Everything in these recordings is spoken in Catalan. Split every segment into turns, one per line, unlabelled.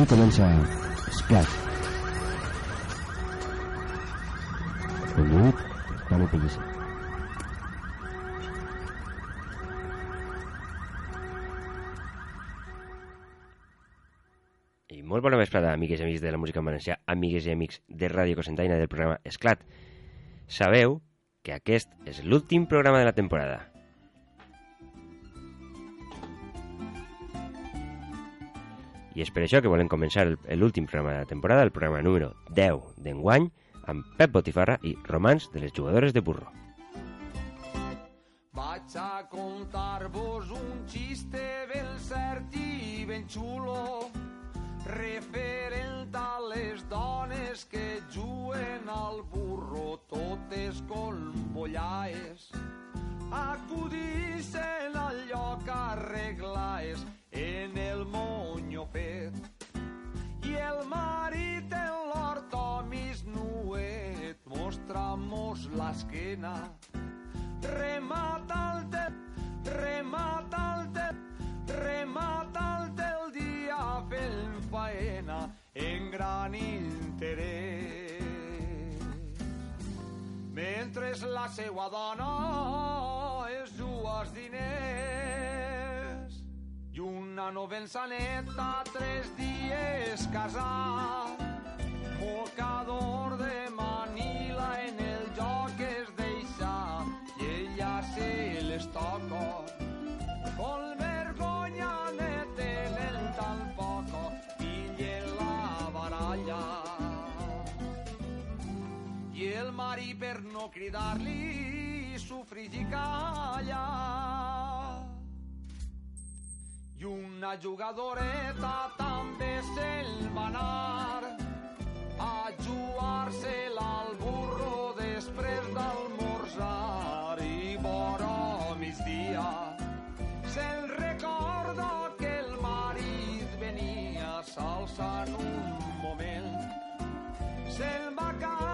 Així comença Esclat. Conduït Toni Pellicer.
I molt bona vesprada, amigues i amics de la música en valencià, amigues i amics de Ràdio Cosentaina del programa Esclat. Sabeu que aquest és l'últim programa de la temporada. I és per això que volem començar l'últim programa de la temporada, el programa número 10 d'enguany, amb Pep Botifarra i Romans de les jugadores de burro.
Vaig a contar-vos un xiste ben cert i ben xulo referent a les dones que juguen al burro totes colbollaes acudixen al lloc arreglaes en el monyo fet i el marit en l'ortomis nuet mostramos l'esquena. Remata el te, remata el te, remata el te el dia fent faena en gran interès. Mentre la seua dona es juga els diners i una novençaneta tres dies casat mocador de Manila en el joc es deixa i ella se les toca. Con vergonya ne tenen tan poco pillen la baralla. I el marí per no cridar-li sofrix i calla i una jugadoreta també se'l va anar a jugar-se-la al burro després d'almorzar i vora migdia se'n recorda que el marit venia s'alçant un moment se'n va a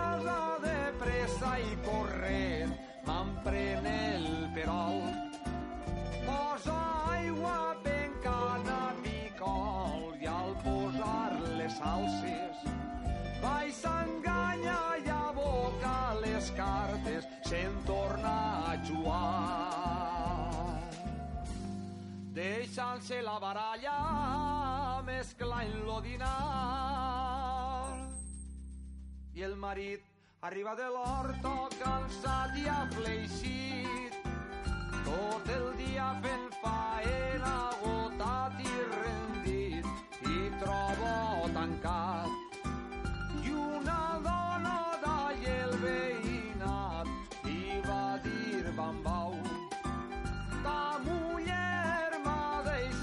vaig s'enganya i aboca les cartes se'n torna a jugar. Deixant-se la baralla mesclant lo dinar. I el marit arriba de l'horto cansat i afleixit tot el dia fent faena agotat i rendit i trobo tancat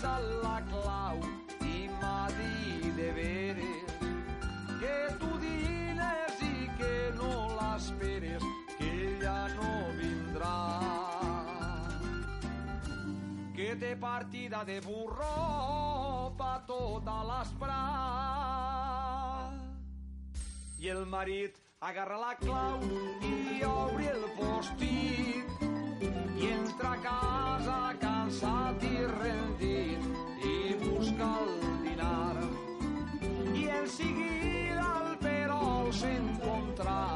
deixat la clau i m'ha dit de veres que tu dines i que no l'esperes que ella no vindrà. Que té partida de burro pa tota l'esperar i el marit agarra la clau i obre el postit i entra a casa cansat i rendit i busca el dinar. I en seguida el perol s'encontrà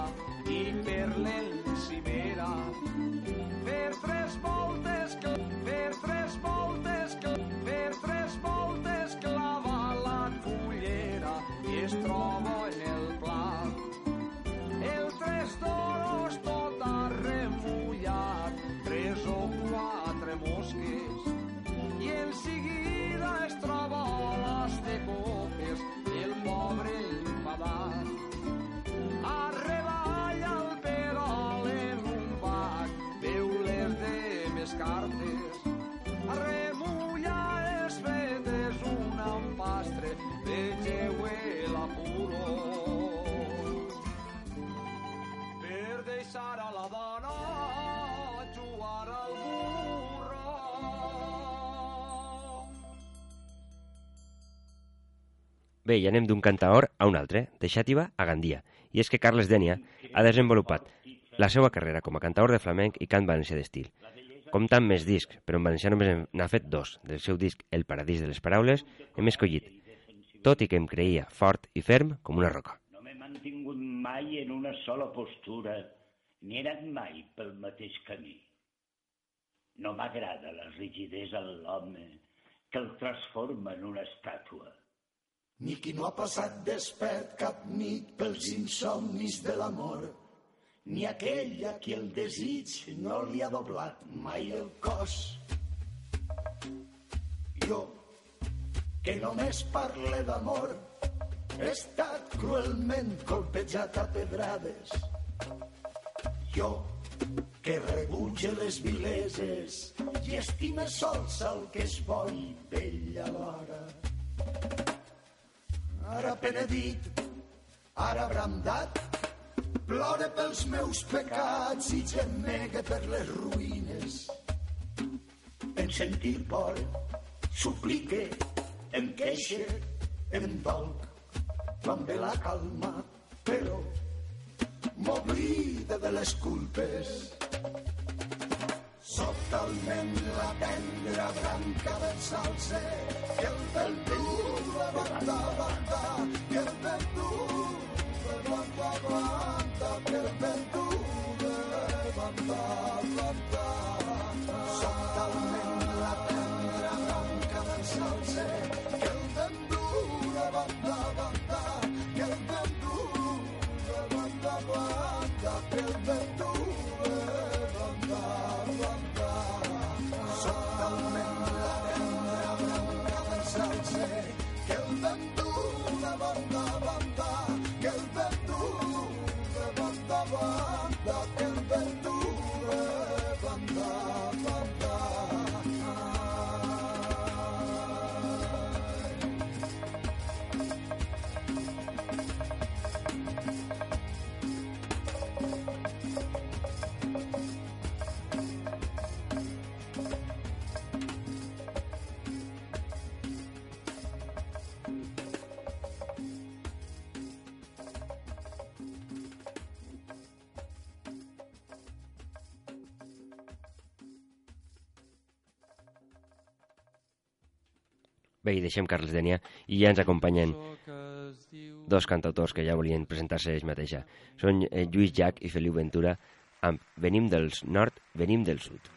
Bé, i anem d'un cantaor a un altre, de Xàtiva a Gandia. I és que Carles Dènia ha desenvolupat la seva carrera com a cantaor de flamenc i cant valencià d'estil. Compta amb més discs, però en valencià només n'ha fet dos. Del seu disc El paradís de les paraules hem escollit, tot i que em creia fort i ferm com una roca.
No m'he mantingut mai en una sola postura, ni he anat mai pel mateix camí. No m'agrada la rigidesa en l'home que el transforma en una estàtua.
Ni qui no ha passat despert cap nit pels insomnis de l'amor, ni aquell a qui el desig no li ha doblat mai el cos. Jo, que només parle d'amor, he estat cruelment colpejat a pedrades. Jo, que rebutge les vileses i estime sols el que és bo i vell alhora. Ara penedit, ara brandat, plore pels meus pecats i gemega per les ruïnes. En sentir por, suplique, em queixe, em dolc, quan ve la calma, però m'oblida de les culpes. Soc talment la tendra branca del salse, que el vent dur levanta, levanta, que el vent dur levanta, levanta, que el vent dur levanta, levanta.
Bé, i deixem Carles Dènia i ja ens acompanyen dos cantautors que ja volien presentar-se ells mateixa. Són eh, Lluís Llach i Feliu Ventura amb Venim del nord, venim del sud.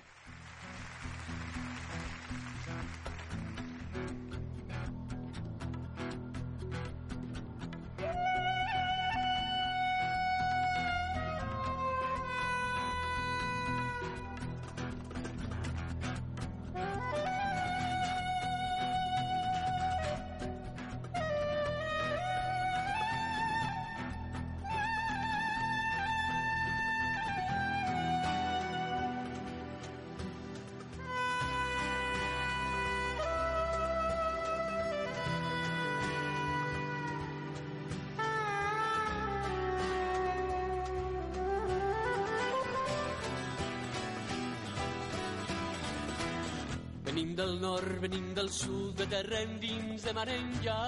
Terra endins, de mar enllà.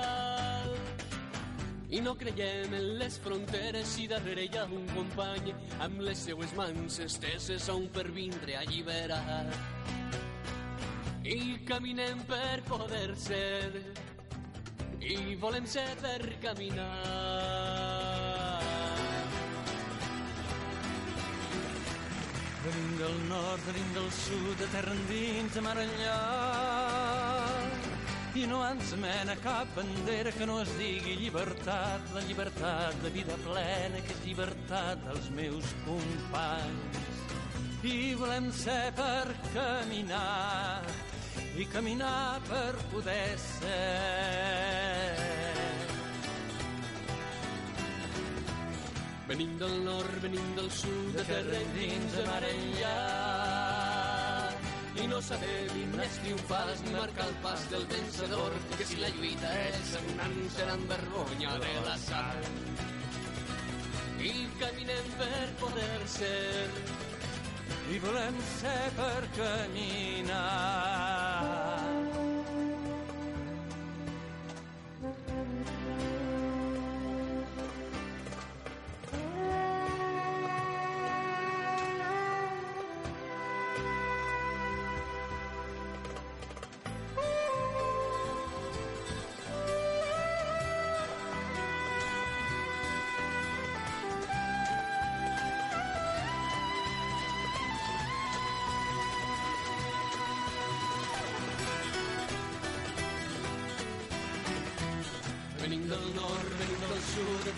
I no creiem en les fronteres i darrere hi ha un company amb les seues mans esteses un per vindre a alliberar. I caminem per poder ser i volem ser per caminar.
Venim del nord, venim del sud, de terra endins, de mar enllà. I no ens mena cap bandera que no es digui llibertat, la llibertat de vida plena, que és llibertat dels meus companys. I volem ser per caminar, i caminar per poder ser.
Venim del nord, venim del sud, de terra endins, de mar enllà. I no sabem ni més triomfals ni marcar el pas del vencedor, que si la lluita és sagnant serà en vergonya de la sang. I caminem per poder ser
I volem ser per caminar.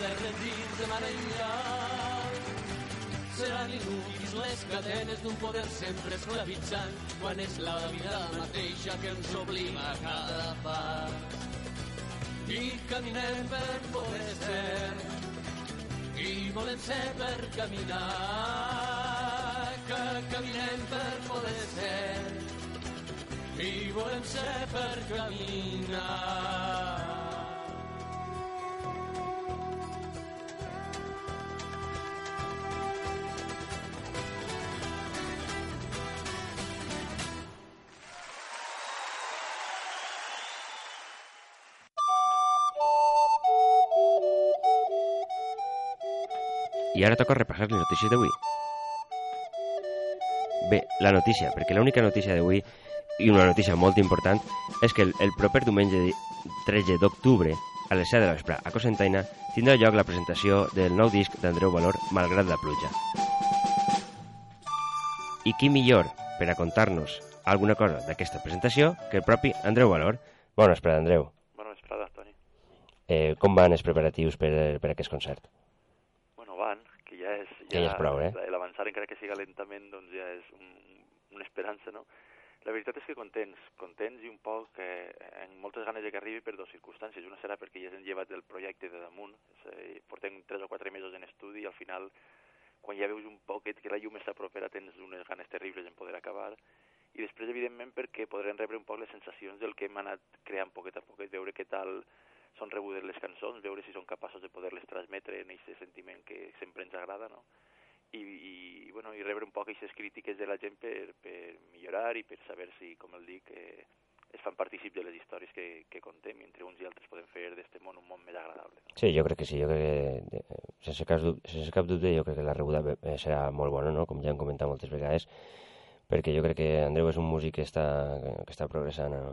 De terra endins, de mar enllà. Seran inútils les cadenes d'un poder sempre esclavitzant, quan és la vida mateixa que ens oblima a cada pas. I caminem per poder ser, i volem ser per caminar, que caminem per poder ser, i volem ser per caminar.
I ara toca repassar les notícies d'avui. Bé, la notícia, perquè l'única notícia d'avui, i una notícia molt important, és que el, el proper diumenge di- 13 d'octubre, a les 7 de la vespre, a Cosentaina, tindrà lloc la presentació del nou disc d'Andreu Valor, Malgrat la pluja. I qui millor per a contar-nos alguna cosa d'aquesta presentació que el propi Andreu Valor. Bona vesprada, Andreu.
Bona vesprada, Toni.
Eh, com van els preparatius per, per aquest concert?
Que ja és...
Que ja és prou, eh?
L'avançar, encara que siga lentament, doncs ja és un, una esperança, no? La veritat és que contents, contents i un poc eh, amb moltes ganes de que arribi per dues circumstàncies. Una serà perquè ja s'han llevat del projecte de damunt, és a dir, portem tres o quatre mesos en estudi i al final, quan ja veus un poquet que la llum està propera, tens unes ganes terribles en poder acabar. I després, evidentment, perquè podrem rebre un poc les sensacions del que hem anat creant poquet a poquet, veure què tal són rebudes les cançons, veure si són capaços de poder-les transmetre en aquest sentiment que sempre ens agrada, no? I, i, bueno, i rebre un poc aquestes crítiques de la gent per, per millorar i per saber si, com el dic, eh, es fan partícip de les històries que, que contem i entre uns i altres podem fer d'este món un món més agradable. No?
Sí, jo crec que sí, jo crec que, eh, sense cap, dub- sense cap dubte, jo crec que la rebuda eh, serà molt bona, no? com ja hem comentat moltes vegades, perquè jo crec que Andreu és un músic que està, que està progressant eh,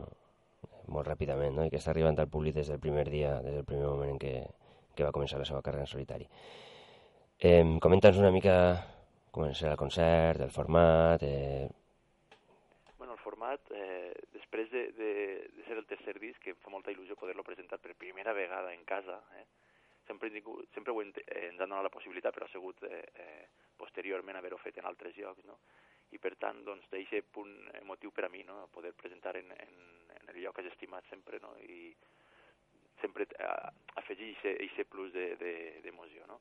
molt ràpidament, no? i que està arribant al públic des del primer dia, des del primer moment en què, que va començar la seva carrera en solitari. Eh, Comenta'ns una mica com serà el concert, el format... Eh...
Bueno, el format, eh, després de, de, de ser el tercer disc, que em fa molta il·lusió poder-lo presentar per primera vegada en casa, eh? sempre, tingut- sempre ho hem, eh, ens han donat la possibilitat, però ha sigut eh, eh, posteriorment haver-ho fet en altres llocs, no? I per tant, doncs, d'aquest punt emotiu per a mi, no? Poder presentar en, en, en el lloc que has estimat sempre, no? I sempre eh, afegir aquest plus d'emoció, de, de, no?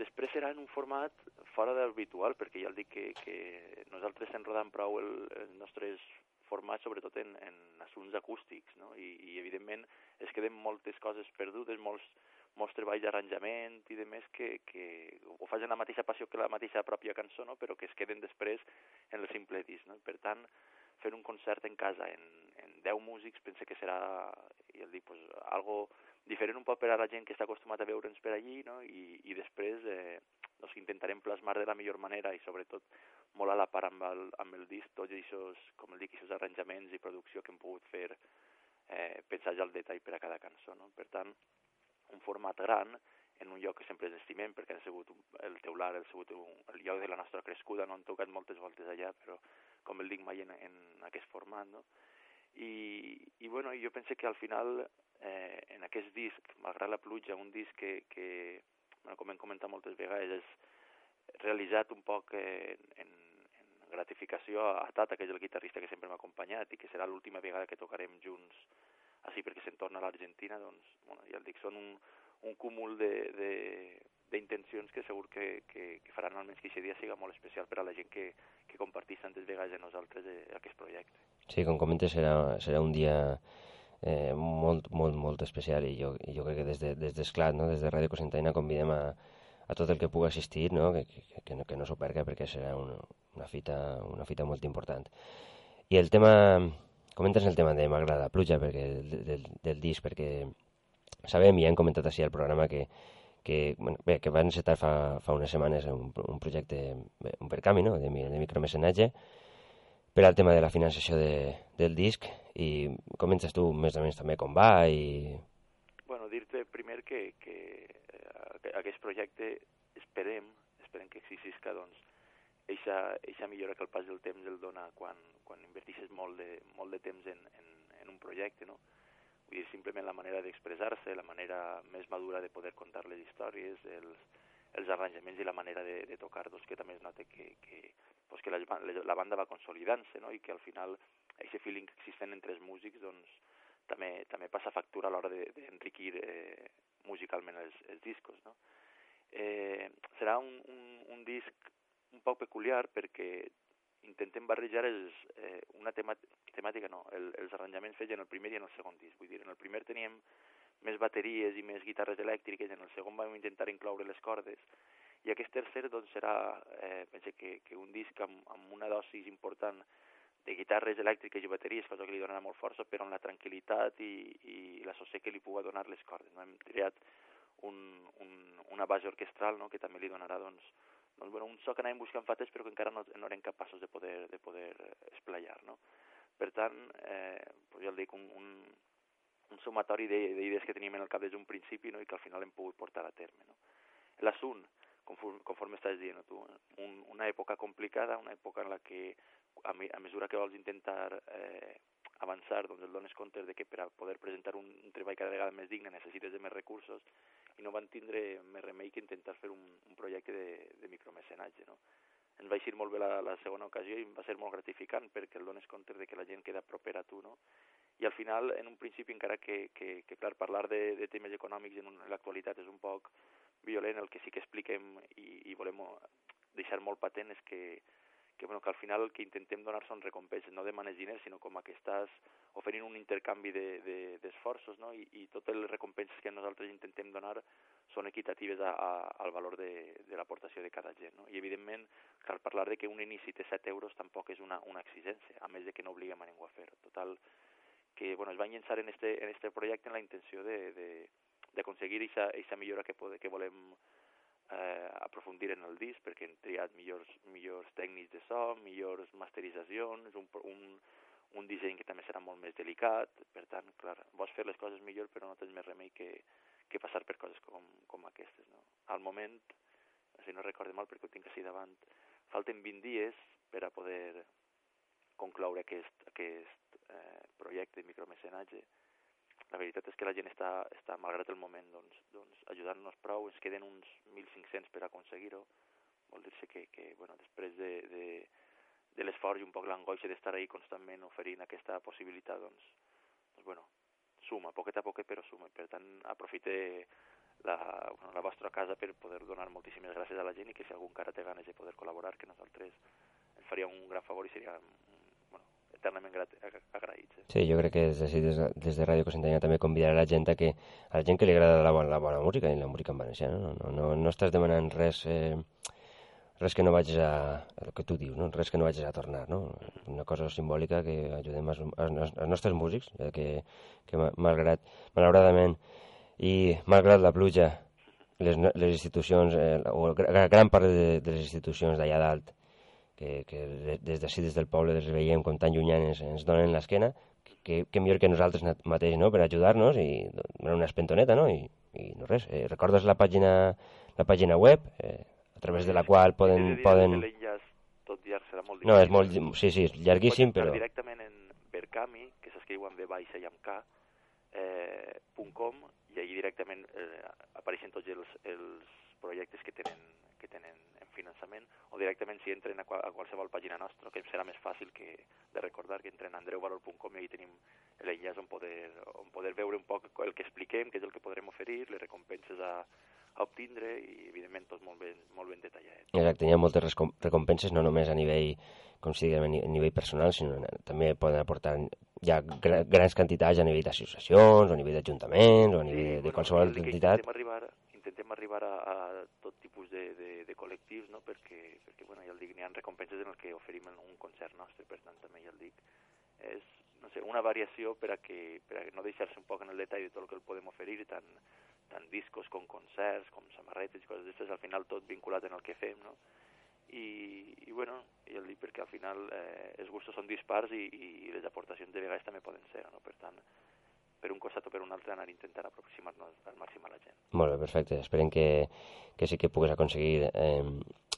Després serà en un format fora del habitual, perquè ja el dic que, que nosaltres rodant prou el, els nostres formats, sobretot en, en assumptes acústics, no? I, i evidentment es queden moltes coses perdudes, molts, molts treballs d'arranjament i de més que, que ho fas amb la mateixa passió que la mateixa pròpia cançó, no? però que es queden després en el simple disc. No? Per tant, fer un concert en casa en, en 10 músics pense que serà, i el dic, pues, algo diferent un poc per a la gent que està acostumat a veure'ns per allí, no? I, i després eh, doncs intentarem plasmar de la millor manera i sobretot molt a la part amb el, amb el disc tots aquests, com el dic, aquests arranjaments i producció que hem pogut fer eh, pensar ja al detall per a cada cançó. No? Per tant, un format gran en un lloc que sempre estimem perquè ha sigut el teular, ha sigut un, el lloc de la nostra crescuda, no han tocat moltes voltes allà, però com el dic mai en, en aquest format, no? I, i bueno, jo penso que al final eh, en aquest disc, malgrat la pluja, un disc que, que bueno, com hem comentat moltes vegades, és realitzat un poc eh, en, en gratificació a Tata, que és el guitarrista que sempre m'ha acompanyat i que serà l'última vegada que tocarem junts així perquè se'n torna a l'Argentina, doncs, bueno, ja el dic, són un, un cúmul de, de, d'intencions que segur que, que, que faran almenys que aquest dia siga molt especial per a la gent que, que compartís tantes vegades amb nosaltres eh, aquest projecte.
Sí, com comentes, serà, serà un dia eh, molt, molt, molt especial i jo, i jo crec que des de, des d'Esclat, no? des de Ràdio Cosentaina, convidem a, a tot el que pugui assistir no? que, que, que no, que no s'ho perquè serà una, una, fita, una fita molt important. I el tema, comentes el tema de M'agrada pluja perquè, del, del, disc, perquè sabem i hem comentat així al programa que, que, bueno, bé, que van encetar fa, fa unes setmanes un, un projecte, bé, un percami, no?, de, de micromecenatge, per al tema de la finançació de, del disc i comentes tu més o menys també com va i...
Bueno, dir-te primer que, que eh, aquest projecte esperem, esperem que existisca, doncs, eixa, eixa millora que el pas del temps el dona quan, quan invertixes molt de, molt de temps en, en, en un projecte, no? vull dir, simplement la manera d'expressar-se, la manera més madura de poder contar les històries, els, els arranjaments i la manera de, de tocar, doncs, que també es nota que, que, pues que la, la banda va consolidant-se, no? i que al final aquest feeling existent entre els músics doncs, també, també passa factura a l'hora d'enriquir de, eh, musicalment els, els discos. No? Eh, serà un, un, un disc un poc peculiar perquè intentem barrejar els, eh, una temàtica, no, el, els arranjaments fets en el primer i en el segon disc. Vull dir, en el primer teníem més bateries i més guitarres elèctriques, en el segon vam intentar incloure les cordes, i aquest tercer doncs, serà, eh, pense que, que un disc amb, amb una dosis important de guitarres elèctriques i bateries, cosa que li donarà molt força, però amb la tranquil·litat i, i la sosseig que li pugui donar les cordes. No? Hem triat un, un, una base orquestral no? que també li donarà doncs, doncs, bueno, un so que anàvem buscant fates però que encara no, no eren capaços de poder, de poder esplayar. No? Per tant, eh, pues ja el dic, un, un, un sumatori d'idees que teníem en el cap des d'un principi no? i que al final hem pogut portar a terme. No? L'assunt, conforme, conforme estàs dient tu, un, una època complicada, una època en la que a, mi, a mesura que vols intentar eh, avançar, doncs el dones compte de que per a poder presentar un, un treball cada vegada més digne necessites de més recursos i no van tindre més remei que intentar fer un, un projecte de, de micromecenatge. No? Ens va eixir molt bé la, la segona ocasió i va ser molt gratificant perquè el dones compte de que la gent queda propera a tu, no? I al final, en un principi, encara que, que, que clar, parlar de, de temes econòmics en, l'actualitat és un poc violent, el que sí que expliquem i, i volem deixar molt patent és que, que, bueno, que al final el que intentem donar són recompenses, no demanes diners, sinó com que estàs oferint un intercanvi d'esforços, de, de, no? I, i totes les recompenses que nosaltres intentem donar són equitatives a, a, al valor de, de l'aportació de cada gent. No? I evidentment, cal parlar de que un inici té 7 euros tampoc és una, una exigència, a més de que no obliguem a ningú a fer-ho. Total, que bueno, es va llençar en este, en este projecte en la intenció d'aconseguir aquesta millora que, pode, que volem eh, aprofundir en el disc perquè hem triat millors, millors tècnics de so, millors masteritzacions, un, un, un disseny que també serà molt més delicat, per tant, clar, vols fer les coses millor però no tens més remei que, que passar per coses com, com aquestes. No? Al moment, si no recordo mal perquè ho tinc així davant, falten 20 dies per a poder concloure aquest, aquest eh, projecte de micromecenatge la veritat és que la gent està, està malgrat el moment, doncs, doncs ajudant-nos prou, ens queden uns 1.500 per aconseguir-ho, vol dir-se que, que bueno, després de, de, de l'esforç i un poc l'angoixa d'estar ahí constantment oferint aquesta possibilitat, doncs, doncs bueno, suma, poquet a poquet, però suma. Per tant, aprofite la, bueno, la vostra casa per poder donar moltíssimes gràcies a la gent i que si algú encara té ganes de poder col·laborar, que nosaltres ens faria un gran favor i seria eternament agraïts. Eh?
Sí, jo crec que des de, des, de Ràdio Cosentanya també convidarà la gent a que a la gent que li agrada la bona, la bona música i la música en valencià, no? No, no, no estàs demanant res eh, res que no vagis a, el que tu dius, no? res que no vagis a tornar, no? una cosa simbòlica que ajudem als, als, nostres músics, ja que, que malgrat, malauradament, i malgrat la pluja, les, les institucions, eh, o gran part de, de les institucions d'allà dalt, que, que des d'ací, des del poble, les veiem com tan llunyanes, ens donen l'esquena, que, que millor que nosaltres mateix, no?, per ajudar-nos i donar una espentoneta, no?, i, i no res. Eh, recordes la pàgina, la pàgina web, eh, a través de la qual poden... poden...
tot llarg serà molt
difícil. No, és molt... Sí, sí, és llarguíssim, però...
directament en Berkami, que s'escriu amb V baixa i amb K, eh, .com, i allà directament eh, apareixen tots els, els projectes que tenen, que tenen finançament o directament si entren a, qual, a qualsevol pàgina nostra, que serà més fàcil que de recordar que entren a andreuvalor.com i ahí tenim l'enllaç on, poder, on poder veure un poc el que expliquem, què és el que podrem oferir, les recompenses a, a obtindre i evidentment tot molt ben, molt ben detallat.
Exacte, hi ha moltes recompenses no només a nivell com si diguem, a nivell personal, sinó també poden aportar ja grans quantitats a nivell d'associacions, o a nivell d'ajuntaments, o a nivell sí, de, de qualsevol bueno, entitat.
Intentem arribar, intentem arribar a, a tipus de, de, de col·lectius, no? perquè, perquè bueno, ja el dic, n'hi ha recompenses en el que oferim un concert nostre, per tant també ja el dic, és no sé, una variació per a que, per a no deixar-se un poc en el detall de tot el que el podem oferir, tant, tant discos com concerts, com samarretes i coses d'aquestes, al final tot vinculat en el que fem, no? I, i bueno, el dic perquè al final eh, els gustos són dispars i, i les aportacions de vegades també poden ser, no? Per tant, per un costat o per un altre anar intentant aproximar-nos al màxim a la gent.
Molt bé, perfecte. Esperem que, que sí que pugues aconseguir eh,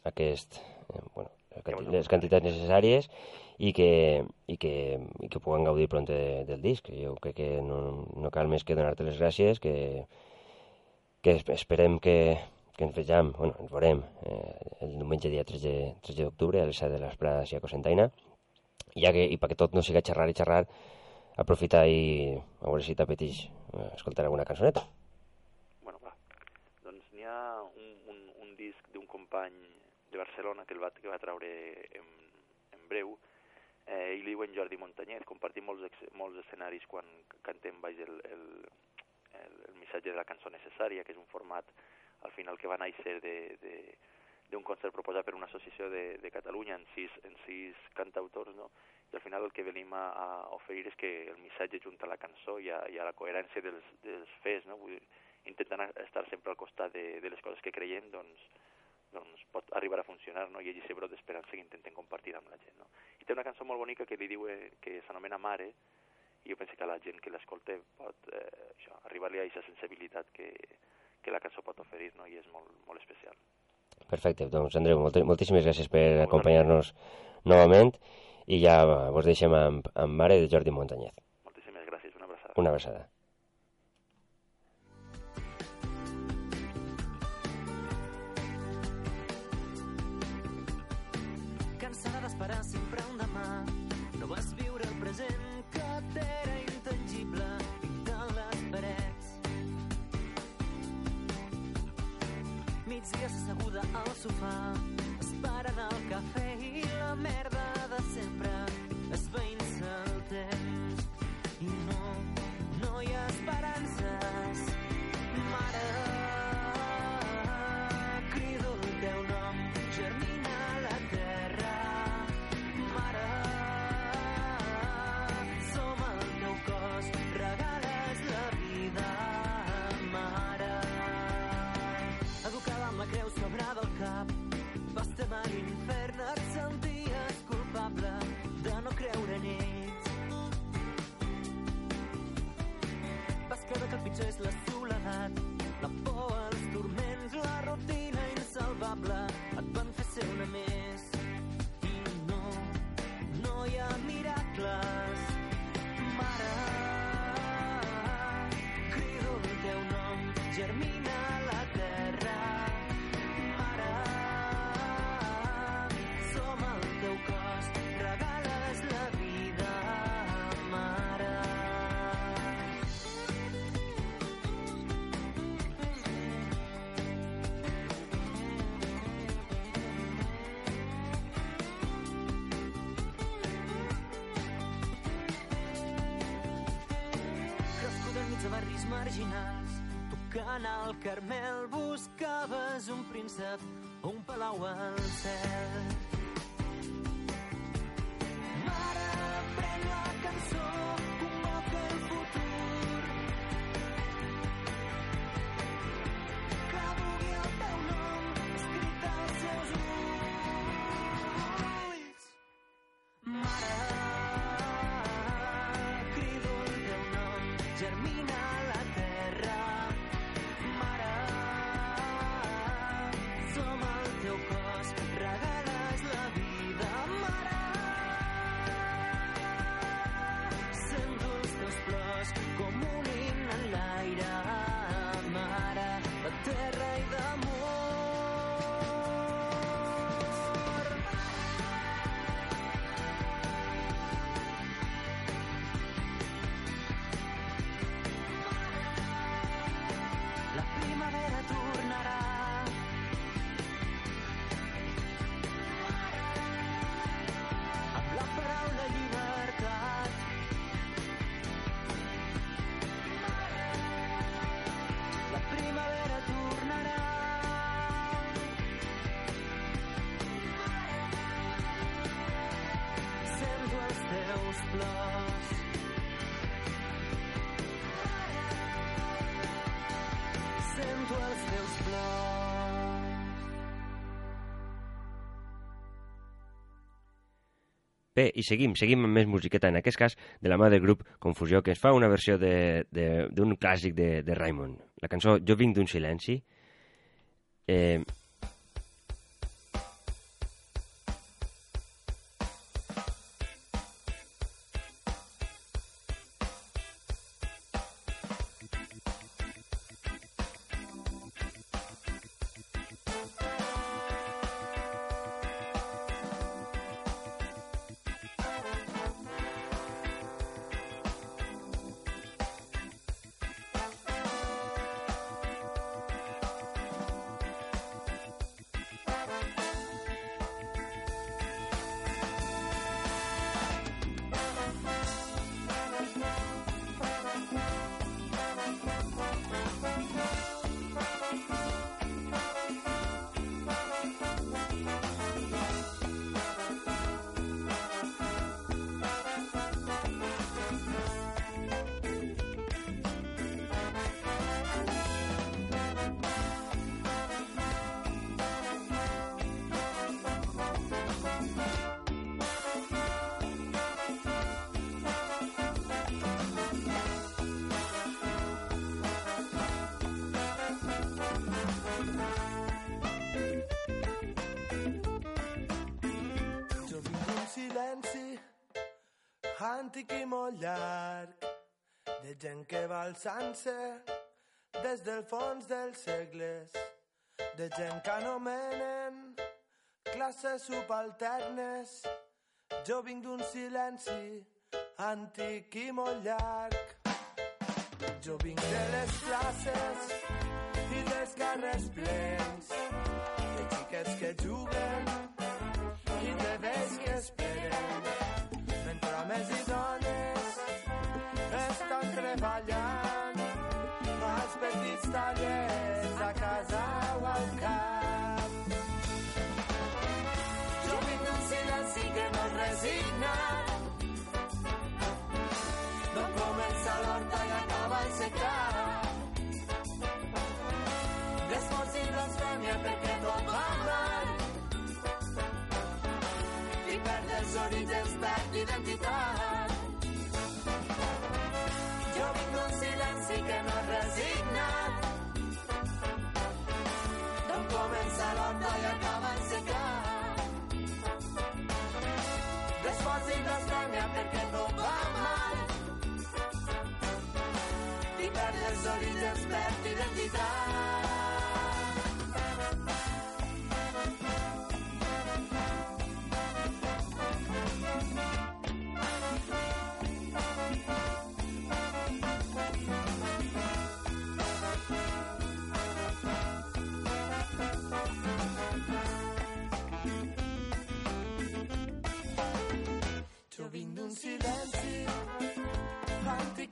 aquest, eh, bueno, les quanti- les quantitats necessàries i que, i que, i que puguen gaudir pront de, del disc. Jo crec que no, no cal més que donar-te les gràcies, que, que es- esperem que, que ens vegem, bueno, ens veurem eh, el diumenge dia 3 de- 3 d'octubre a les 7 de l'Esprada a Cosentaina i, ja que, i perquè tot no siga xerrar i xerrar aprofitar i a veure si t'apeteix eh, escoltar alguna cançoneta.
Bueno, va. Doncs n'hi ha un, un, un disc d'un company de Barcelona que el va, que va treure en, en breu, eh, i li diuen Jordi Montanyet. Compartim molts, ex- molts escenaris quan cantem baix el, el, el, el missatge de la cançó necessària, que és un format al final que va néixer de, de, d'un concert proposat per una associació de, de Catalunya en sis, en sis cantautors, no? I al final el que venim a, a oferir és que el missatge junta la cançó i a, i a la coherència dels, dels fets, no? Vull dir, intentant estar sempre al costat de, de les coses que creiem, doncs, doncs pot arribar a funcionar, no? i ell se brot d'esperança que intentem compartir amb la gent. No? I té una cançó molt bonica que li diu eh, que s'anomena Mare, i jo penso que la gent que l'escolta pot eh, això, arribar-li a aquesta sensibilitat que, que la cançó pot oferir, no? i és molt, molt especial.
Perfecte, doncs Andreu, molti, moltíssimes gràcies per acompanyar-nos novament i ja vos deixem amb, amb Mare de Jordi Montanyez.
Moltíssimes gràcies, una abraçada.
Una abraçada.
Cansada d'esperar sempre un demà No vas viure el present que t'era intangible pintant les parets Migdies asseguda al sofà marginals. Tocant al Carmel buscaves un príncep o un palau al cel. Plors. Sento els teus plors.
Bé, i seguim, seguim amb més musiqueta, en aquest cas de la mà del grup Confusió, que es fa una versió d'un clàssic de, de Raymond. La cançó Jo vinc d'un silenci. Eh,
antic i molt llarg de gent que va alçant-se des del fons dels segles de gent que anomenen classes subalternes. Jo vinc d'un silenci antic i molt llarg. Jo vinc de les places i dels carrers plens de xiquets que juguen no resigna no comença l'horta i acaba el secar l'esforç i blasfèmia perquè tot va mal i perd els orígens, perd identitat jo vinc d'un silenci que no es resigna. D'on comença l'horta i acaba el secar perquè tot va mal. I perd orígens, perd identitat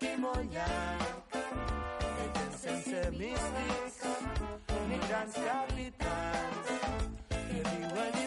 antic i molt llarg de gent sense místics ni grans capitans que viuen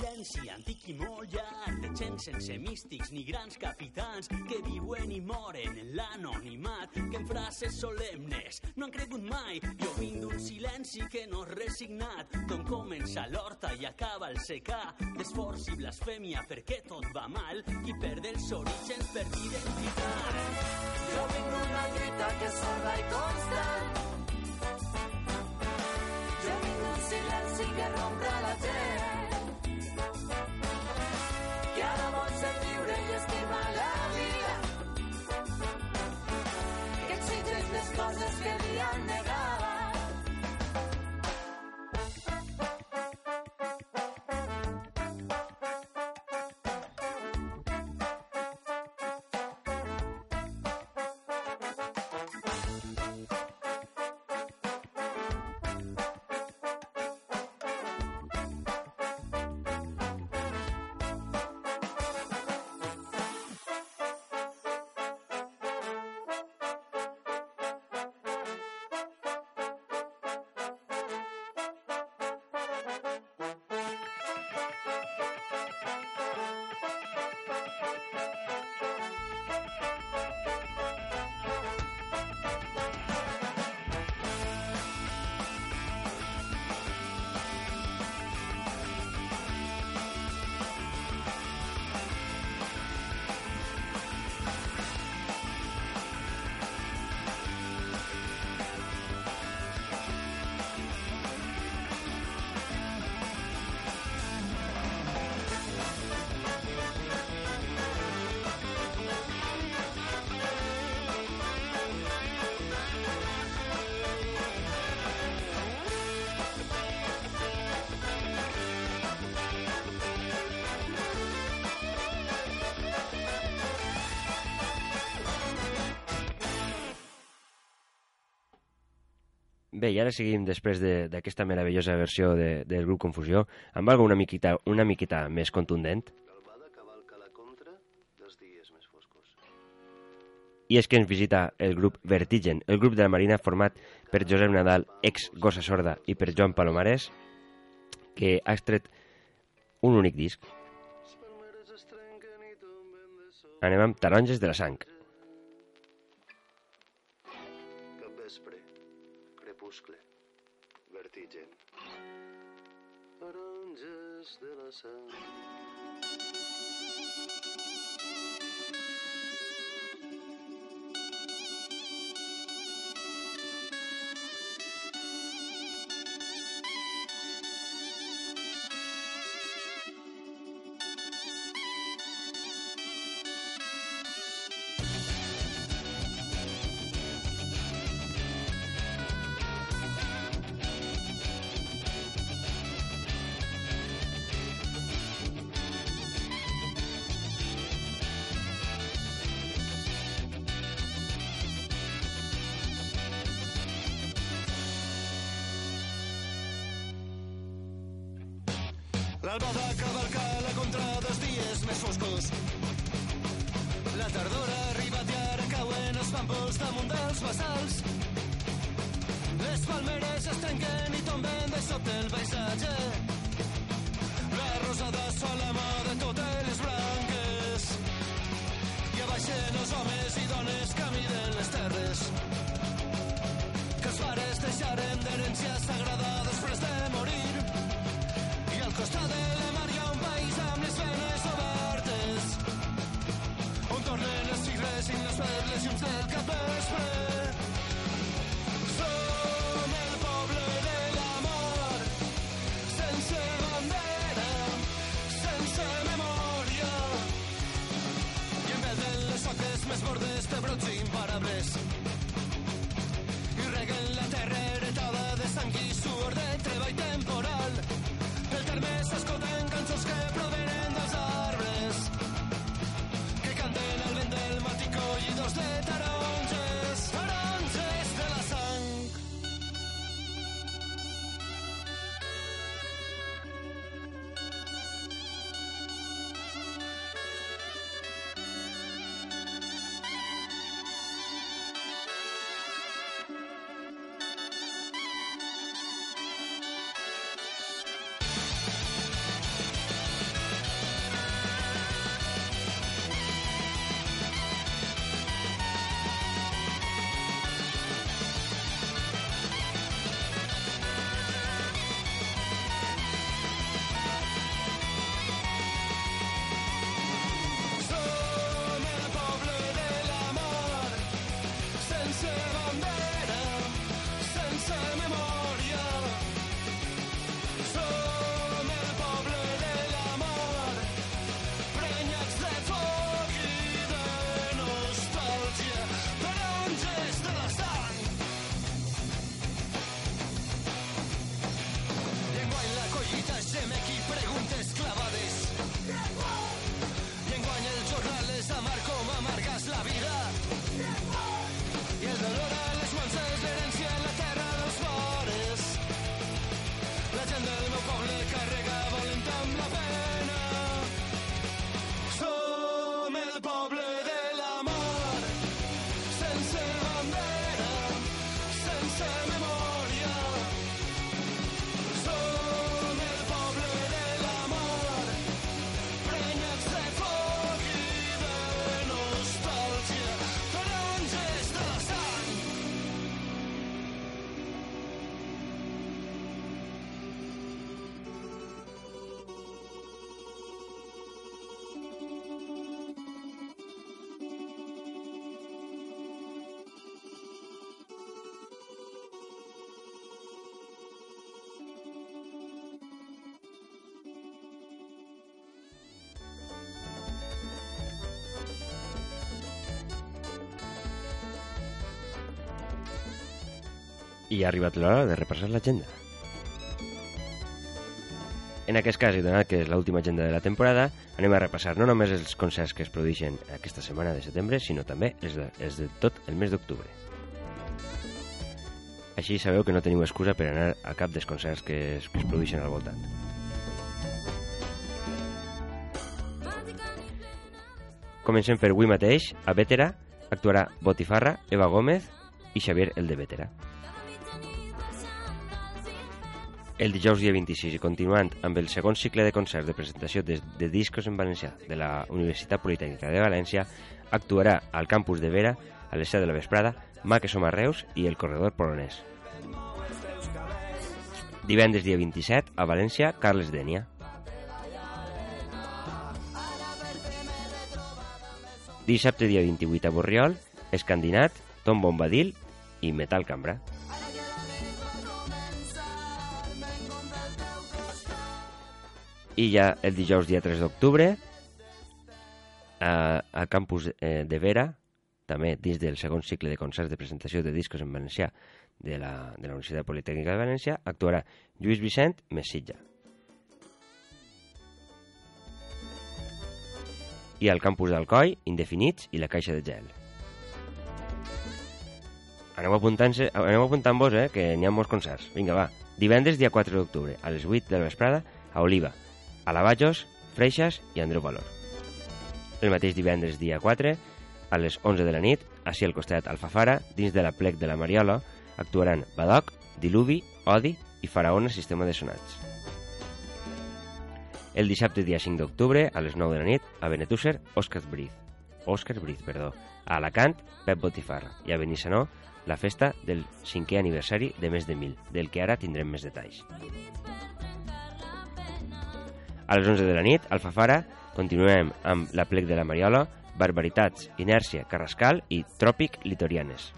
silenci
antic i molt llarg de gent sense místics ni grans capitans que viuen i moren en l'anonimat que en frases solemnes no han cregut mai. Jo vinc d'un silenci que no és resignat d'on comença l'horta i acaba el secà d'esforç i blasfèmia perquè tot va mal i perd els orígens per identitat.
jo vinc d'una lluita que és sorda i constant jo vinc d'un silenci que rompe la gent
Bé, i ara seguim després de- d'aquesta meravellosa versió de, del grup Confusió amb algo una miqueta, una miqueta més contundent. I és que ens visita el grup Vertigen, el grup de la Marina format per Josep Nadal, ex Gossa Sorda, i per Joan Palomares, que ha extret un únic disc. Anem amb Taronges de la Sang.
Taronges
més foscos. La tardor ha arribat i ara cauen els pàmpols damunt dels bassals. Les palmeres es tanquen i tomben de sobte el paisatge. La rosada sol mà de totes les branques. I abaixen els homes i dones que miden les terres. Que els pares deixaren d'herència sagrada després de morir. I al costat de la mar hi ha un país amb les venes les i les perles llums del capvespre. Som el poble de l'amor, sense bandera, sense memòria. I en vez de les soques més bordes de brots imparables, i reguen la terra heretada de sang i suor de treball temporal. Pel terme s'escolten cançons que provenen I
ha arribat l'hora de repassar l'agenda. En aquest cas, i donat que és l'última agenda de la temporada, anem a repassar no només els concerts que es produeixen aquesta setmana de setembre, sinó també els de, els de tot el mes d'octubre. Així sabeu que no teniu excusa per anar a cap dels concerts que es, que es produeixen al voltant. Comencem per avui mateix. A Bétera actuarà Botifarra, Eva Gómez i Xavier el de Bétera. El dijous dia 26 i continuant amb el segon cicle de concerts de presentació de, de discos en valencià de la Universitat Politècnica de València, actuarà al campus de Vera a les 7 de la vesprada Ma que som a Reus i el corredor polonès. Divendres dia 27 a València, Carles Dènia. Dissabte dia 28 a Borriol, Escandinat, Tom Bombadil i Metal Cambra. I ja el dijous dia 3 d'octubre a, al campus eh, de Vera, també dins del segon cicle de concerts de presentació de discos en valencià de la, de la Universitat Politècnica de València, actuarà Lluís Vicent Messilla. I al campus d'Alcoi, Indefinits i la Caixa de Gel. Aneu apuntant, aneu apuntant eh, que n'hi ha molts concerts. Vinga, va. Divendres, dia 4 d'octubre, a les 8 de la vesprada, a Oliva, a Lavajos, Freixas i Andreu Valor. El mateix divendres, dia 4, a les 11 de la nit, així al costat Alfafara, dins de la plec de la Mariola, actuaran Badoc, Diluvi, Odi i Faraona Sistema de Sonats. El dissabte dia 5 d'octubre, a les 9 de la nit, a Benetússer, Òscar Briz. Òscar Briz, perdó. A Alacant, Pep Botifarra. I a Benissanó, la festa del cinquè aniversari de més de mil, del que ara tindrem més detalls. A les 11 de la nit, Alfafara, continuem amb la plec de la Mariola, Barbaritats, Inèrcia, Carrascal i Tròpic Litorianes.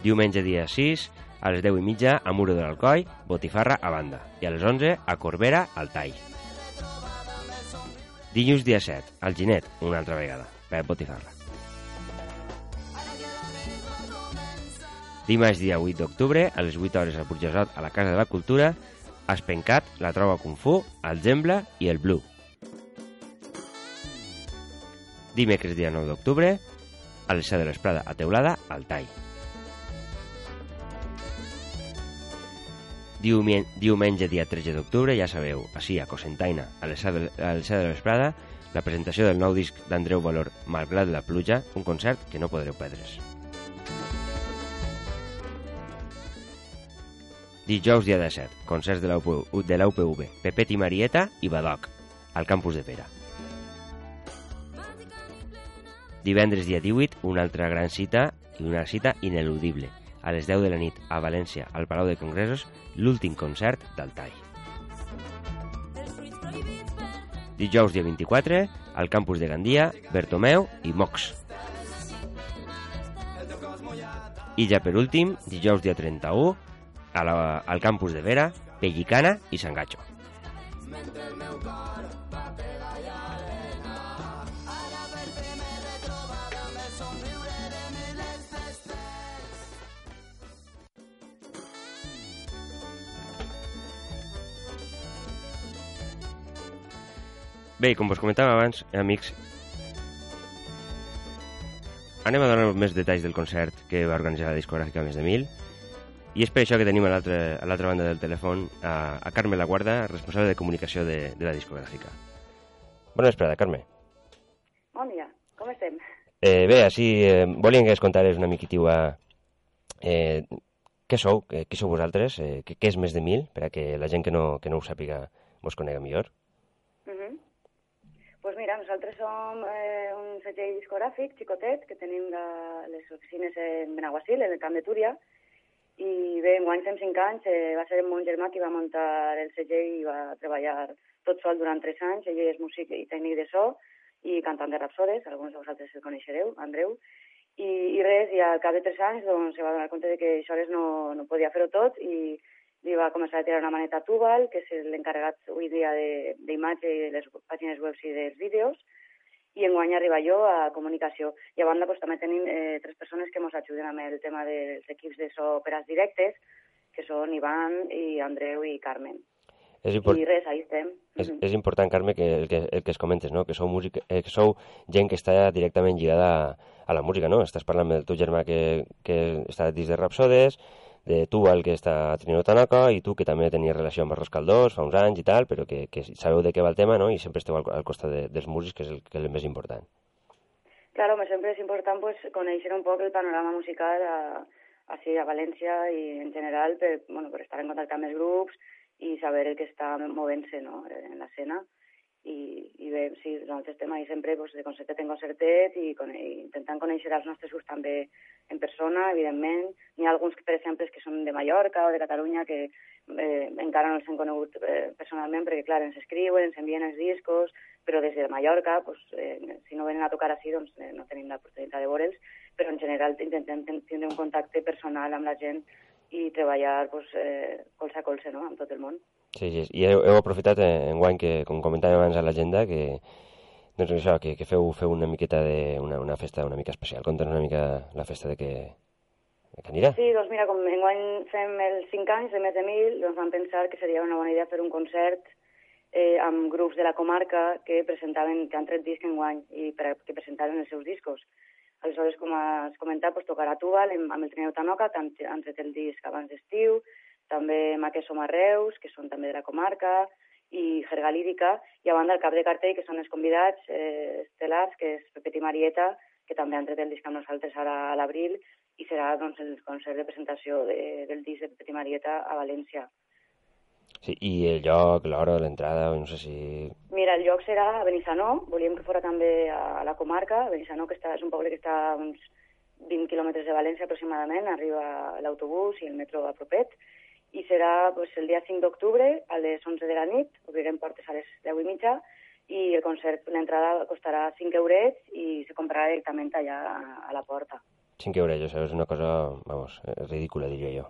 Diumenge dia 6, a les 10 i mitja, a Muro de l'Alcoi, Botifarra a banda. I a les 11, a Corbera, al Tall. Dilluns dia 7, al Ginet, una altra vegada, Pep Botifarra. Dimarts dia 8 d'octubre, a les 8 hores al Burgesot, a la Casa de la Cultura, Espencat, la troba Kung Fu, el Zembla i el Blue. Dimecres dia 9 d'octubre, a 7 de l'esprada a Teulada, al Tall. Diumenge dia 13 d'octubre, ja sabeu, així a Cosentaina, a les 7 de, a les 7 de l'esprada, la presentació del nou disc d'Andreu Valor, Malgrat la pluja, un concert que no podreu perdre's. Dijous dia 17, concerts de la, UPV, de la UPV, Pepet i Marieta i Badoc, al campus de Pera. Divendres dia 18, una altra gran cita i una cita ineludible. A les 10 de la nit, a València, al Palau de Congressos, l'últim concert del Tall. Dijous dia 24, al campus de Gandia, Bertomeu i Mox. I ja per últim, dijous dia 31, a la, al campus de Vera, Pellicana i Sangacho. Bé, com vos comentava abans, amics, anem a donar més detalls del concert que va organitzar la discogràfica Més de Mil i és per això que tenim a l'altra banda del telèfon a, a Carme Laguarda, responsable de comunicació de, de la discogràfica. Bona vesprada, Carme.
Bon dia, com estem?
Eh, bé, així eh, volíem que es contares una miquitiva eh, què sou, eh, qui sou vosaltres, eh, què, què és Més de Mil, per a que la gent que no, que no ho sàpiga vos conega millor.
Uh -huh. pues mira, nosaltres som eh, un segell discogràfic xicotet que tenim la, les oficines en Benaguasil, en el Camp de Túria, i bé, enguany fem cinc anys, eh, va ser mon germà qui va muntar el segell i va treballar tot sol durant tres anys, ell és músic i tècnic de so i cantant de rapsodes, alguns de vosaltres el coneixereu, Andreu, i, i res, i al cap de tres anys doncs, se va donar compte de que això no, no podia fer-ho tot i li va començar a tirar una maneta a Tubal, que és l'encarregat avui dia d'imatge i de les pàgines web i dels vídeos, i enguany arriba jo a comunicació. I a banda doncs, també tenim eh, tres persones que ens ajuden amb el tema dels equips de so per als directes, que són Ivan, i Andreu i Carmen.
És import...
I res, ahí estem.
És, és important, Carme, que el, que el que es comentes, no? que sou, músic, eh, que sou gent que està directament lligada a, a la música, no? Estàs parlant del teu germà que, que està dins de Rapsodes, de tu, el que està a Trinidad Tanaka, i tu, que també tenies relació amb Arros Caldós fa uns anys i tal, però que, que sabeu de què va el tema, no? I sempre esteu al, al costat de, dels músics, que és el, que és el més important.
Claro, me sempre és important pues, conèixer un poc el panorama musical a, així a València i en general per, bueno, per estar en contacte amb els grups i saber el que està movent-se no, en l'escena. I, i bé, sí, nosaltres estem ahí sempre pues, de concertet en concertet i, con, i intentant conèixer els nostres grups també en persona, evidentment. N'hi ha alguns, per exemple, que són de Mallorca o de Catalunya que eh, encara no els hem conegut eh, personalment perquè, clar, ens escriuen, ens envien els discos, però des de Mallorca, pues, eh, si no venen a tocar així, doncs eh, no tenim l'oportunitat de veure'ls, però en general intentem ten- tindre un contacte personal amb la gent i treballar pues, eh, colze a colze no? amb tot el món.
Sí, sí, i heu, heu aprofitat eh, en guany que, com comentàvem abans a l'agenda, que, doncs això, que, que feu, feu una miqueta de una, una festa una mica especial. Conta'ns una mica la festa de què, de anirà.
Sí, doncs mira, com enguany fem els 5 anys de més de 1.000, doncs vam pensar que seria una bona idea fer un concert eh, amb grups de la comarca que presentaven, que han tret disc enguany i per, que presentaven els seus discos. Aleshores, com has comentat, doncs, tocarà Tubal amb, amb el Trineu Tanoca, que han, han tret el disc abans d'estiu, també Maqueso Marreus, que són també de la comarca, i Jerga Lírica, i a banda el cap de cartell, que són els convidats eh, estel·lars, que és Pepet i Marieta, que també han tret el disc amb nosaltres ara a l'abril, i serà doncs, el concert de presentació de, del disc de Pepet i Marieta a València.
Sí, I el lloc, l'hora, l'entrada, no sé si...
Mira, el lloc serà a Benissanó, volíem que fora també a la comarca, Benissanó, que està, és un poble que està a uns 20 quilòmetres de València aproximadament, arriba l'autobús i el metro a propet, i serà pues, el dia 5 d'octubre a les 11 de la nit, obrirem portes a les 10 i mitja, i el concert, l'entrada costarà 5 eurets i se comprarà directament allà a, a la porta.
5 euros, això és una cosa, vamos, ridícula, diria jo.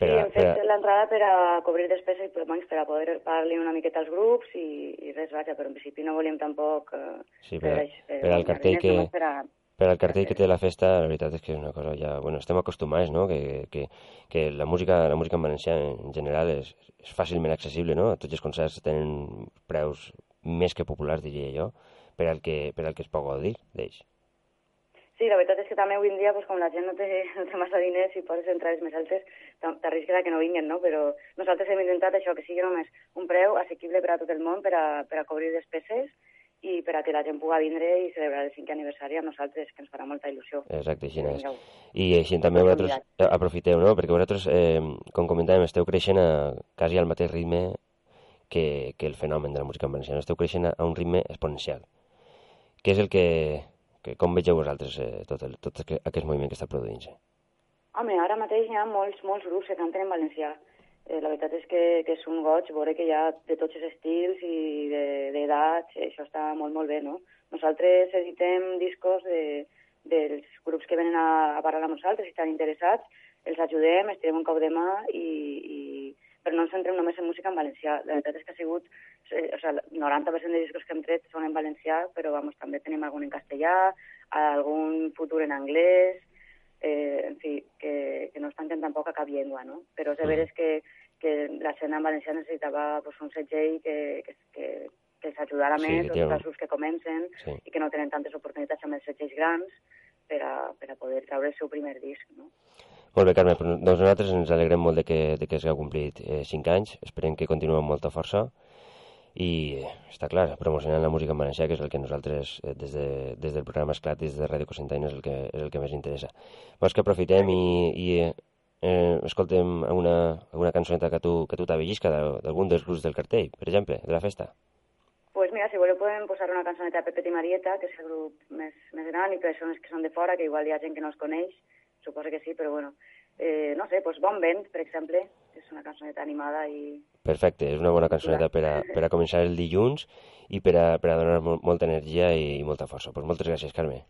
Sí,
Per a-
hem
per
fet
a-
l'entrada per a cobrir despeses i per, per a poder pagar-li una miqueta als grups i, i res, vaja, però en principi no volíem tampoc... Eh,
Sí, per, a-
això, eh,
per al cartell que...
Per a,
Per al cartell que té la festa, la veritat és que és una cosa ja... Bueno, estem acostumats, no?, que, que, que la música la música en valencià en general és, és fàcilment accessible, no? Tots els concerts tenen preus més que populars, diria jo, per al que, per al que es pot gaudir d'ells.
Sí, la veritat és que també avui en dia, pues, com la gent no té, no té massa diners i poses entrades més altes, t'ar- t'arrisques a que no vinguin, no? Però nosaltres hem intentat això, que sigui només un preu assequible per a tot el món, per a, per a cobrir despeses i per a que la gent pugui vindre i celebrar el cinquè aniversari amb nosaltres, que ens farà molta il·lusió.
Exacte, així és. I així també vosaltres eh, aprofiteu, no?, perquè vosaltres, eh, com comentàvem, esteu creixent a, quasi al mateix ritme que, que el fenomen de la música en valencià. Esteu creixent a, un ritme exponencial. Què és el que, que com vegeu vosaltres eh, tot, el, tot aqu- aquest moviment que està produint-se?
Home, ara mateix hi ha molts, molts grups que canten en valencià. Eh, la veritat és que, que és un goig veure que hi ha de tots els estils i de- d'edats, de, això està molt, molt bé, no? Nosaltres editem discos de, dels grups que venen a, a parlar amb nosaltres, si estan interessats, els ajudem, estirem un cop de mà i, i però no ens centrem només en música en valencià. La veritat és que ha sigut, eh, o sigui, el 90% de discos que hem tret són en valencià, però vamos, també tenim algun en castellà, algun futur en anglès, eh, en fi, que, que no es tanquen tampoc a cap llengua, no? Però és de veres que, que l'escena en valencià necessitava pues, un segell que, que, que, que els ajudara
Sí,
més,
que
els que comencen
Sí.
i que no tenen tantes oportunitats amb els segells grans per a, per a poder treure el seu primer disc, no?
Molt bé, Carme, doncs nosaltres ens alegrem molt de que, de que s'hagi complit eh, 5 anys, esperem que continuem amb molta força i eh, està clar, promocionant la música en valencià, que és el que nosaltres eh, des, de, des del programa Esclat, des de Ràdio Cosentaina és el que, és el que més interessa. Vols que aprofitem i, i eh, escoltem una, una cançoneta que tu, que tu t'avellisca d'algun dels grups del cartell, per exemple, de la festa?
Pues mira, si voleu podem posar una cançoneta de Pepet i Marieta, que és el grup més, més gran i persones que són de fora, que igual hi ha gent que no els coneix, suposo que sí, però bueno. Eh, no sé, pues Bon Vent, per exemple, que és una cançoneta animada i...
Perfecte, és una bona cançoneta per a, per a començar el dilluns i per a, per a donar mol, molta energia i molta força. Pues moltes gràcies, Carme.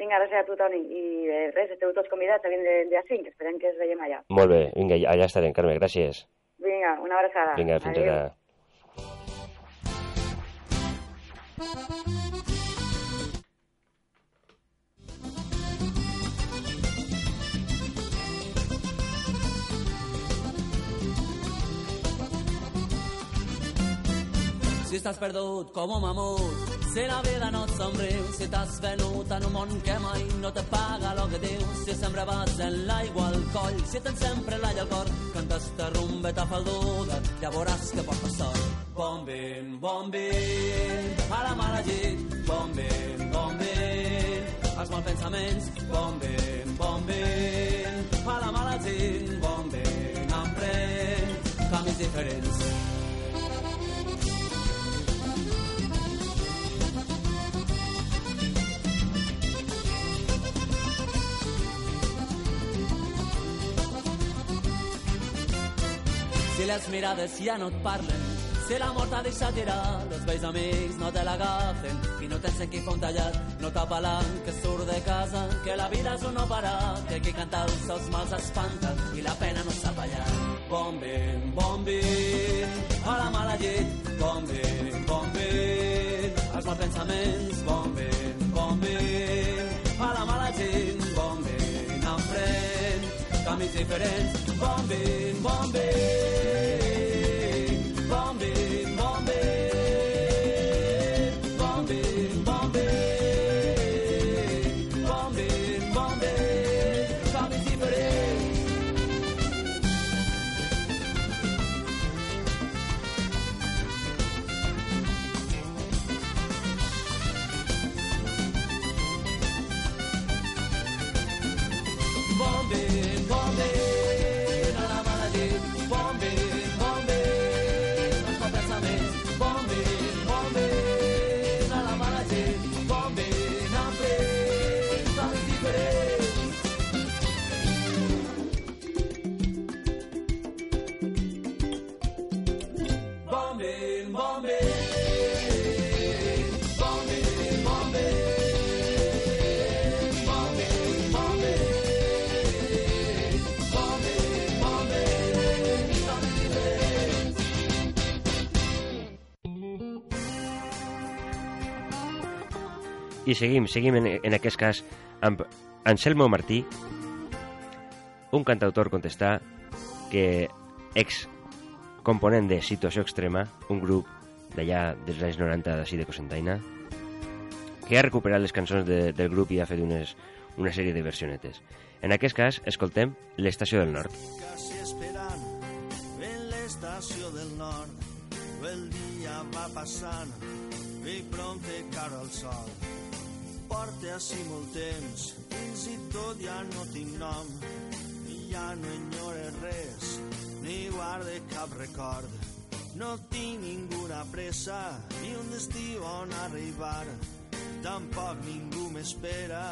Vinga, gràcies a tu, Toni, i eh, res, esteu tots convidats a vindre el dia 5, esperem que es veiem allà.
Molt bé, vinga, allà estarem, Carme, gràcies.
Vinga, una abraçada.
Vinga, fins
Adéu.
ara.
Si estàs perdut com un mamut, Si la vida no et somriu, si t'has venut en un món que mai no te paga el que dius, si sempre vas en l'aigua al coll, si tens sempre l'all al cor, cantes ta rumbeta falduda, ja veuràs que poca sort. bon bombin, a la mala llit, bombin, bombin, els malpensaments, bon bombin, a la mala llit, bombin, emprèn, camins diferents. I les mirades ja no et parlen. Si la mort t'ha deixat girar, els vells amics no te l'agafen. I no tens en qui un tallat, no t'apel·lant que surt de casa, que la vida és un no parar, que qui canta els seus mals espanta. I la pena no sap allà. Bon vent, a la mala llet, bon vent, als mals pensaments, bon diferents. Bombay, Bombay.
I seguim, seguim en, en aquest cas amb Anselmo Martí, un cantautor contestà que ex component de Situació Extrema, un grup d'allà dels anys 90 d'ací de Cosentaina, que ha recuperat les cançons de, del grup i ha fet unes, una sèrie de versionetes. En aquest cas, escoltem l'Estació del Nord.
esperant en l'estació del nord. El dia va passant i prompte cara al sol. Porta així molt temps, fins i tot ja no tinc nom. I ja no enyore res, ni guarde cap record. No tinc ninguna pressa, ni un destí on arribar. Tampoc ningú m'espera,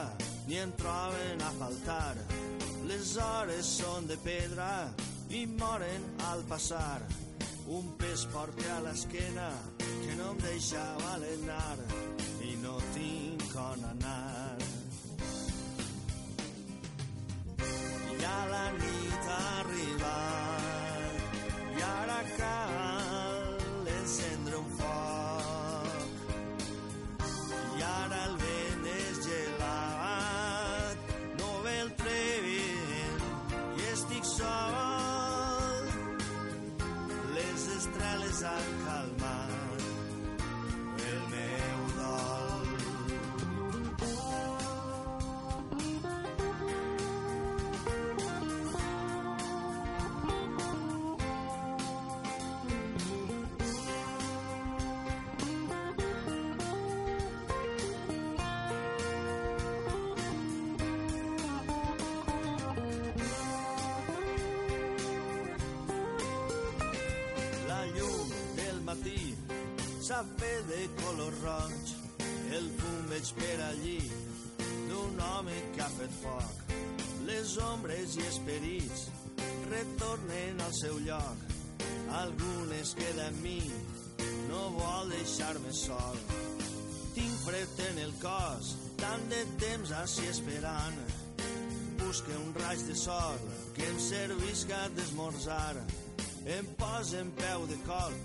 ni em troben a faltar. Les hores són de pedra i moren al passar. Un pes porta a l'esquena que no em deixa balenar i no tinc gonna anar. I a la nit arribar s'ha fet de color roig. El fum veig per allí d'un home que ha fet foc. Les ombres i esperits retornen al seu lloc. Algunes queda en mi, no vol deixar-me sol. Tinc fred en el cos, tant de temps així esperant. Busque un raig de sol que em servisca d'esmorzar. Em posa en peu de col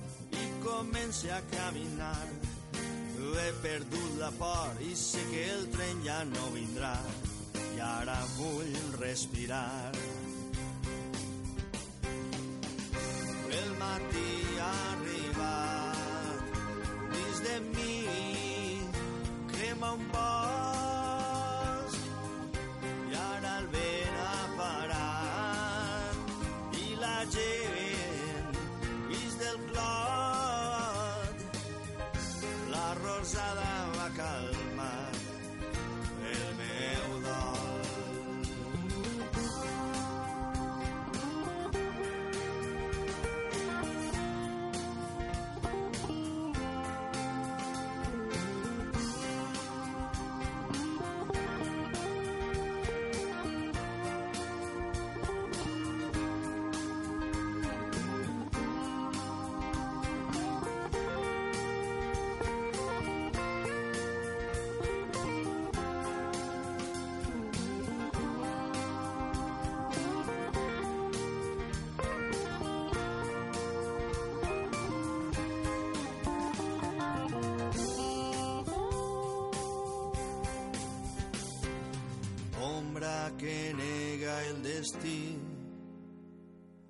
i comença a caminar. He perdut la por i sé que el tren ja no vindrà. I ara vull respirar. El matí sols a la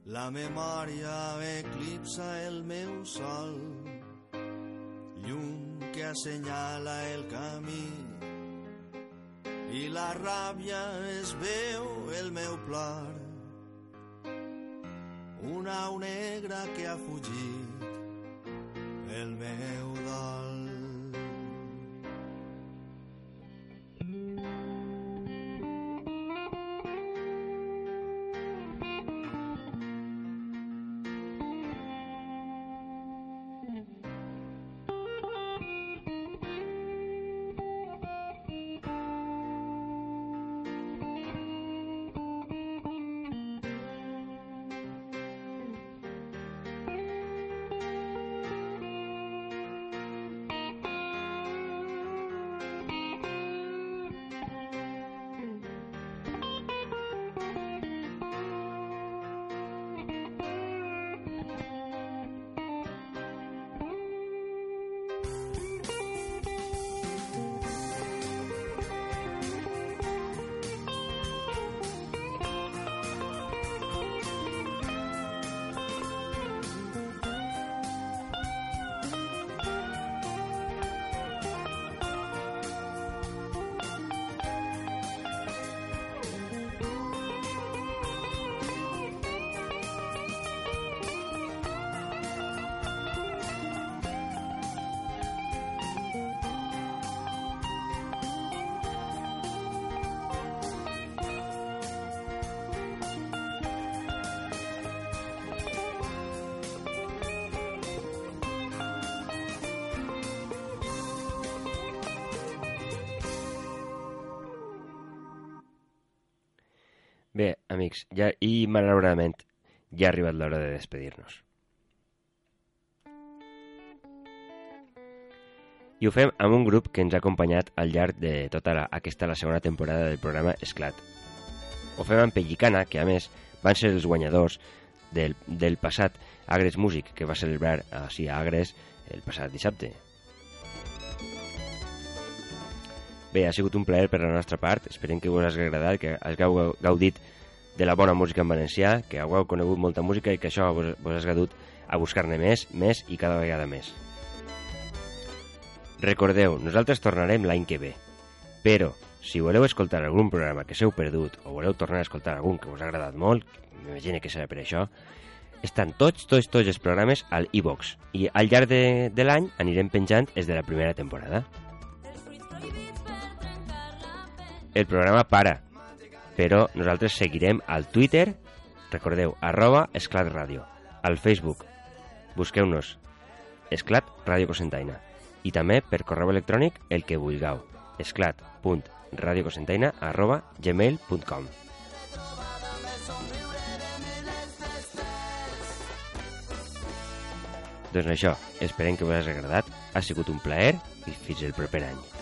La
memòria eclipsa el meu sol, llum que assenyala el camí. I la ràbia es veu el meu plor, una au negra que ha fugit el meu dol.
Bé, amics, ja, i malauradament ja ha arribat l'hora de despedir-nos. I ho fem amb un grup que ens ha acompanyat al llarg de tota la, aquesta la segona temporada del programa Esclat. Ho fem amb Pellicana, que a més van ser els guanyadors del, del passat Agres Music, que va celebrar així a Agres el passat dissabte. Bé, ha sigut un plaer per la nostra part, esperem que us hagi agradat, que hagueu gaudit de la bona música en valencià, que hagueu conegut molta música i que això vos, vos has gaudit a buscar-ne més, més i cada vegada més. Recordeu, nosaltres tornarem l'any que ve, però si voleu escoltar algun programa que s'heu perdut o voleu tornar a escoltar algun que us ha agradat molt, m'imagino que serà per això, estan tots, tots, tots els programes al iVox i al llarg de, de l'any anirem penjant els de la primera temporada. El programa para, però nosaltres seguirem al Twitter, recordeu, arroba Esclat Ràdio, al Facebook, busqueu-nos Esclat Ràdio Cosentaina i també per correu electrònic el que vulgueu, esclat.radiocosentaina arroba gmail.com Doncs això, esperem que us hagi agradat, ha sigut un plaer i fins el proper any.